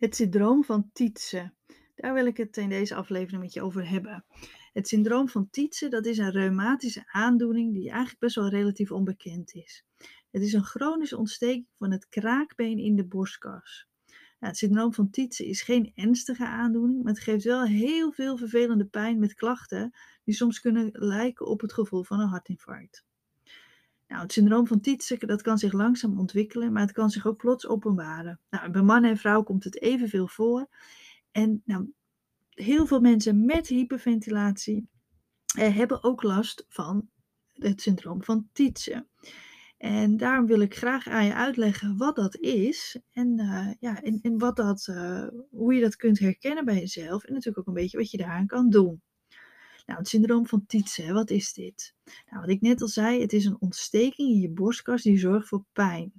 Het syndroom van Tietze. Daar wil ik het in deze aflevering met je over hebben. Het syndroom van Tietze, dat is een reumatische aandoening die eigenlijk best wel relatief onbekend is. Het is een chronische ontsteking van het kraakbeen in de borstkas. het syndroom van Tietze is geen ernstige aandoening, maar het geeft wel heel veel vervelende pijn met klachten die soms kunnen lijken op het gevoel van een hartinfarct. Nou, het syndroom van Tietze dat kan zich langzaam ontwikkelen, maar het kan zich ook plots openbaren. Nou, bij mannen en vrouwen komt het evenveel voor. En nou, heel veel mensen met hyperventilatie eh, hebben ook last van het syndroom van Tietze. En daarom wil ik graag aan je uitleggen wat dat is en, uh, ja, en, wat dat, uh, hoe je dat kunt herkennen bij jezelf en natuurlijk ook een beetje wat je daaraan kan doen. Nou, het syndroom van Tietze, wat is dit? Nou, wat ik net al zei, het is een ontsteking in je borstkas die zorgt voor pijn.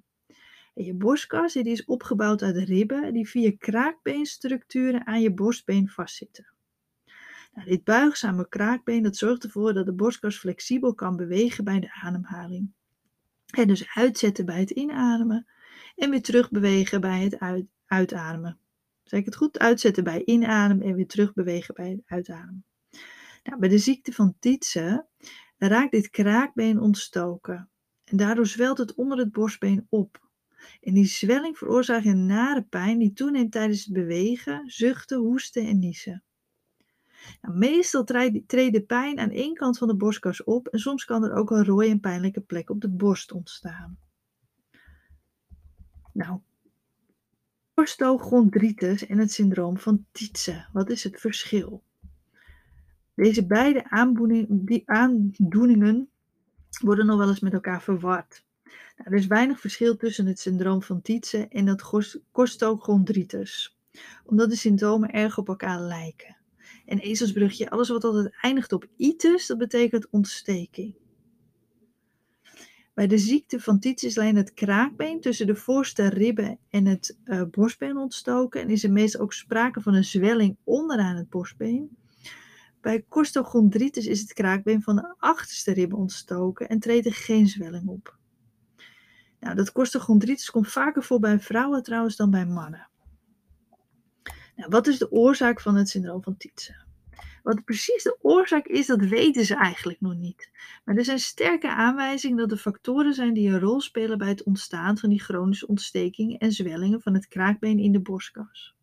En je borstkas die is opgebouwd uit ribben die via kraakbeenstructuren aan je borstbeen vastzitten. Nou, dit buigzame kraakbeen dat zorgt ervoor dat de borstkas flexibel kan bewegen bij de ademhaling. En dus uitzetten bij het inademen en weer terug bewegen bij het uit, uitademen. Zeg ik het goed? Uitzetten bij inademen en weer terug bewegen bij het uitademen. Nou, bij de ziekte van Tietze raakt dit kraakbeen ontstoken. En daardoor zwelt het onder het borstbeen op. En die zwelling veroorzaakt een nare pijn die toeneemt tijdens het bewegen, zuchten, hoesten en niezen. Nou, meestal treedt de pijn aan één kant van de borstkas op en soms kan er ook een rode en pijnlijke plek op de borst ontstaan. Nou, en het syndroom van Tietze. Wat is het verschil? Deze beide aandoeningen worden nog wel eens met elkaar verward. Nou, er is weinig verschil tussen het syndroom van Tietze en het costochondritis, omdat de symptomen erg op elkaar lijken. En ezelsbrugje, alles wat altijd eindigt op itis, dat betekent ontsteking. Bij de ziekte van Tietze is alleen het kraakbeen tussen de voorste ribben en het uh, borstbeen ontstoken en is er meestal ook sprake van een zwelling onderaan het borstbeen. Bij costochondritis is het kraakbeen van de achterste ribben ontstoken en treedt er geen zwelling op. Nou, dat costochondritis komt vaker voor bij vrouwen trouwens dan bij mannen. Nou, wat is de oorzaak van het syndroom van Tietze? Wat precies de oorzaak is, dat weten ze eigenlijk nog niet. Maar er zijn sterke aanwijzingen dat er factoren zijn die een rol spelen bij het ontstaan van die chronische ontstekingen en zwellingen van het kraakbeen in de borstkas.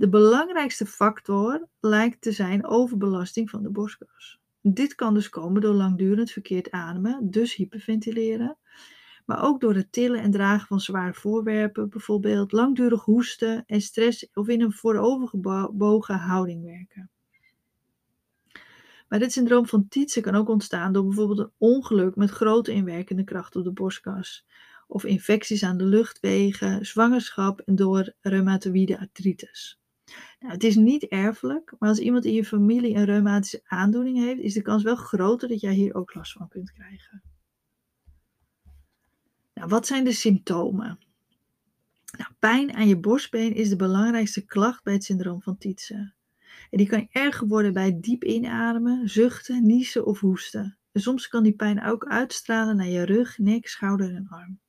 De belangrijkste factor lijkt te zijn overbelasting van de borstkas. Dit kan dus komen door langdurend verkeerd ademen, dus hyperventileren, maar ook door het tillen en dragen van zware voorwerpen, bijvoorbeeld langdurig hoesten en stress of in een voorovergebogen houding werken. Maar dit syndroom van Tietze kan ook ontstaan door bijvoorbeeld een ongeluk met grote inwerkende kracht op de borstkas, of infecties aan de luchtwegen, zwangerschap en door reumatoïde artritis. Nou, het is niet erfelijk, maar als iemand in je familie een reumatische aandoening heeft, is de kans wel groter dat jij hier ook last van kunt krijgen. Nou, wat zijn de symptomen? Nou, pijn aan je borstbeen is de belangrijkste klacht bij het syndroom van Tietze. En die kan erger worden bij diep inademen, zuchten, niezen of hoesten. En soms kan die pijn ook uitstralen naar je rug, nek, schouder en arm.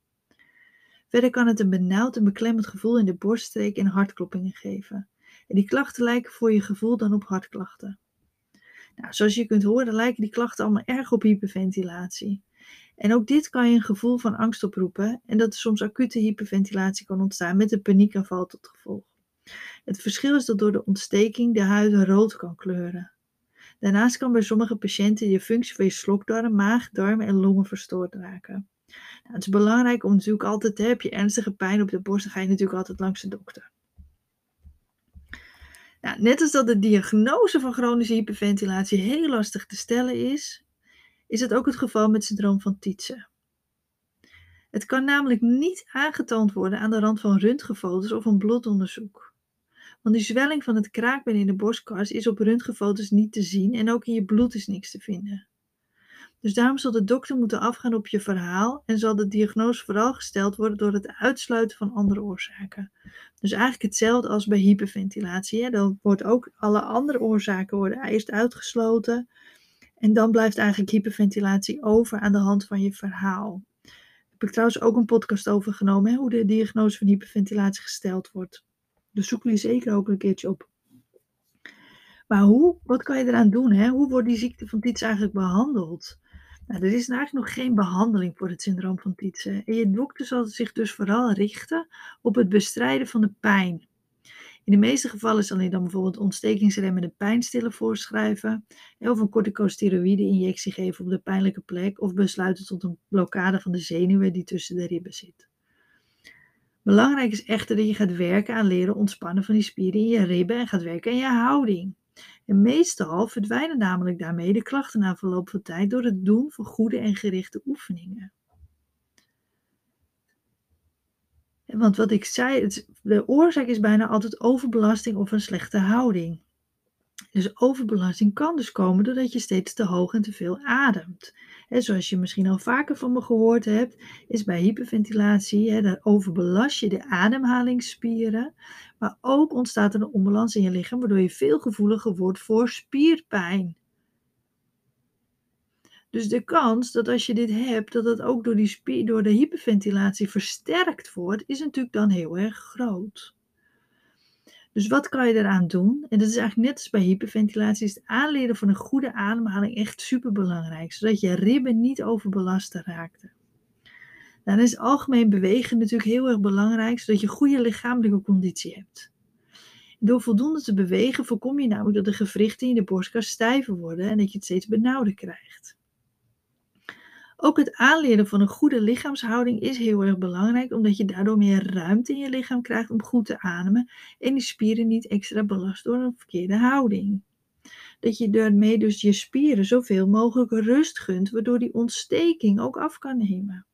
Verder kan het een benauwd en beklemmend gevoel in de borststreek en hartkloppingen geven. En die klachten lijken voor je gevoel dan op hartklachten. Nou, zoals je kunt horen lijken die klachten allemaal erg op hyperventilatie. En ook dit kan je een gevoel van angst oproepen en dat er soms acute hyperventilatie kan ontstaan met een paniekaanval tot gevolg. Het verschil is dat door de ontsteking de huid rood kan kleuren. Daarnaast kan bij sommige patiënten de functie van je slokdarm, maag, darmen en longen verstoord raken. Nou, het is belangrijk om natuurlijk altijd, heb je ernstige pijn op de borst, dan ga je natuurlijk altijd langs de dokter. Nou, net als dat de diagnose van chronische hyperventilatie heel lastig te stellen is, is het ook het geval met syndroom van Tietze. Het kan namelijk niet aangetoond worden aan de rand van röntgenfoto's of een bloedonderzoek. Want die zwelling van het kraakbeen in de borstkas is op röntgenfoto's niet te zien en ook in je bloed is niks te vinden. Dus daarom zal de dokter moeten afgaan op je verhaal en zal de diagnose vooral gesteld worden door het uitsluiten van andere oorzaken. Dus eigenlijk hetzelfde als bij hyperventilatie. Hè? Dan wordt ook alle andere oorzaken worden eerst uitgesloten en dan blijft eigenlijk hyperventilatie over aan de hand van je verhaal. Daar heb ik trouwens ook een podcast over genomen, hè? hoe de diagnose van hyperventilatie gesteld wordt. Dus zoek die zeker ook een keertje op. Maar hoe, wat kan je eraan doen? Hè? Hoe wordt die ziekte van Tietze eigenlijk behandeld? Er is eigenlijk nog geen behandeling voor het syndroom van Tietze. En je dokter zal zich dus vooral richten op het bestrijden van de pijn. In de meeste gevallen zal hij dan bijvoorbeeld ontstekingsremmende pijnstillen voorschrijven, of een corticosteroïde-injectie geven op de pijnlijke plek, of besluiten tot een blokkade van de zenuwen die tussen de ribben zit. Belangrijk is echter dat je gaat werken aan leren ontspannen van die spieren in je ribben en gaat werken aan je houding. En meestal verdwijnen namelijk daarmee de klachten na verloop van tijd door het doen van goede en gerichte oefeningen. Want wat ik zei, de oorzaak is bijna altijd overbelasting of een slechte houding. Dus overbelasting kan dus komen doordat je steeds te hoog en te veel ademt. En zoals je misschien al vaker van me gehoord hebt, is bij hyperventilatie, hè, overbelast je de ademhalingsspieren, maar ook ontstaat er een onbalans in je lichaam, waardoor je veel gevoeliger wordt voor spierpijn. Dus de kans dat als je dit hebt, dat het ook door, die spier, door de hyperventilatie versterkt wordt, is natuurlijk dan heel erg groot. Dus wat kan je eraan doen? En dat is eigenlijk net als bij hyperventilatie, is het aanleren van een goede ademhaling echt super belangrijk, zodat je ribben niet overbelast raakten. Dan is algemeen bewegen natuurlijk heel erg belangrijk, zodat je goede lichamelijke conditie hebt. Door voldoende te bewegen voorkom je namelijk dat de gewrichten in de borstkas stijver worden en dat je het steeds benauwder krijgt. Ook het aanleren van een goede lichaamshouding is heel erg belangrijk, omdat je daardoor meer ruimte in je lichaam krijgt om goed te ademen en die spieren niet extra belast door een verkeerde houding. Dat je daarmee dus je spieren zoveel mogelijk rust gunt, waardoor die ontsteking ook af kan nemen.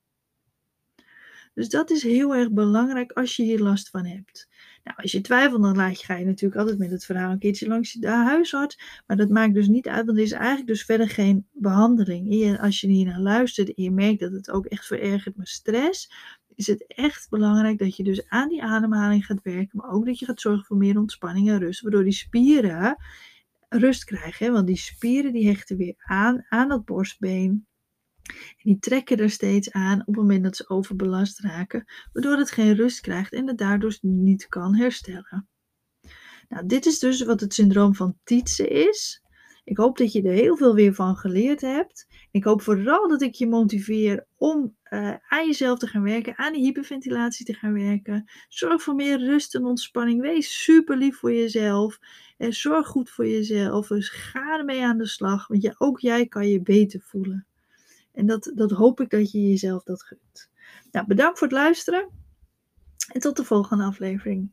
Dus dat is heel erg belangrijk als je hier last van hebt. Nou, als je twijfelt, dan laat je, ga je natuurlijk altijd met het verhaal een keertje langs de huisarts. Maar dat maakt dus niet uit, want er is eigenlijk dus verder geen behandeling. Als je hier naar luistert en je merkt dat het ook echt verergert met stress, is het echt belangrijk dat je dus aan die ademhaling gaat werken. Maar ook dat je gaat zorgen voor meer ontspanning en rust, waardoor die spieren rust krijgen. Want die spieren die hechten weer aan aan dat borstbeen. En die trekken er steeds aan op het moment dat ze overbelast raken, waardoor het geen rust krijgt en het daardoor niet kan herstellen. Nou, dit is dus wat het syndroom van Tietze is. Ik hoop dat je er heel veel weer van geleerd hebt. Ik hoop vooral dat ik je motiveer om uh, aan jezelf te gaan werken, aan die hyperventilatie te gaan werken. Zorg voor meer rust en ontspanning. Wees super lief voor jezelf. En zorg goed voor jezelf. Dus ga ermee aan de slag, want ook jij kan je beter voelen. En dat, dat hoop ik dat je jezelf dat gunt. Nou, bedankt voor het luisteren en tot de volgende aflevering.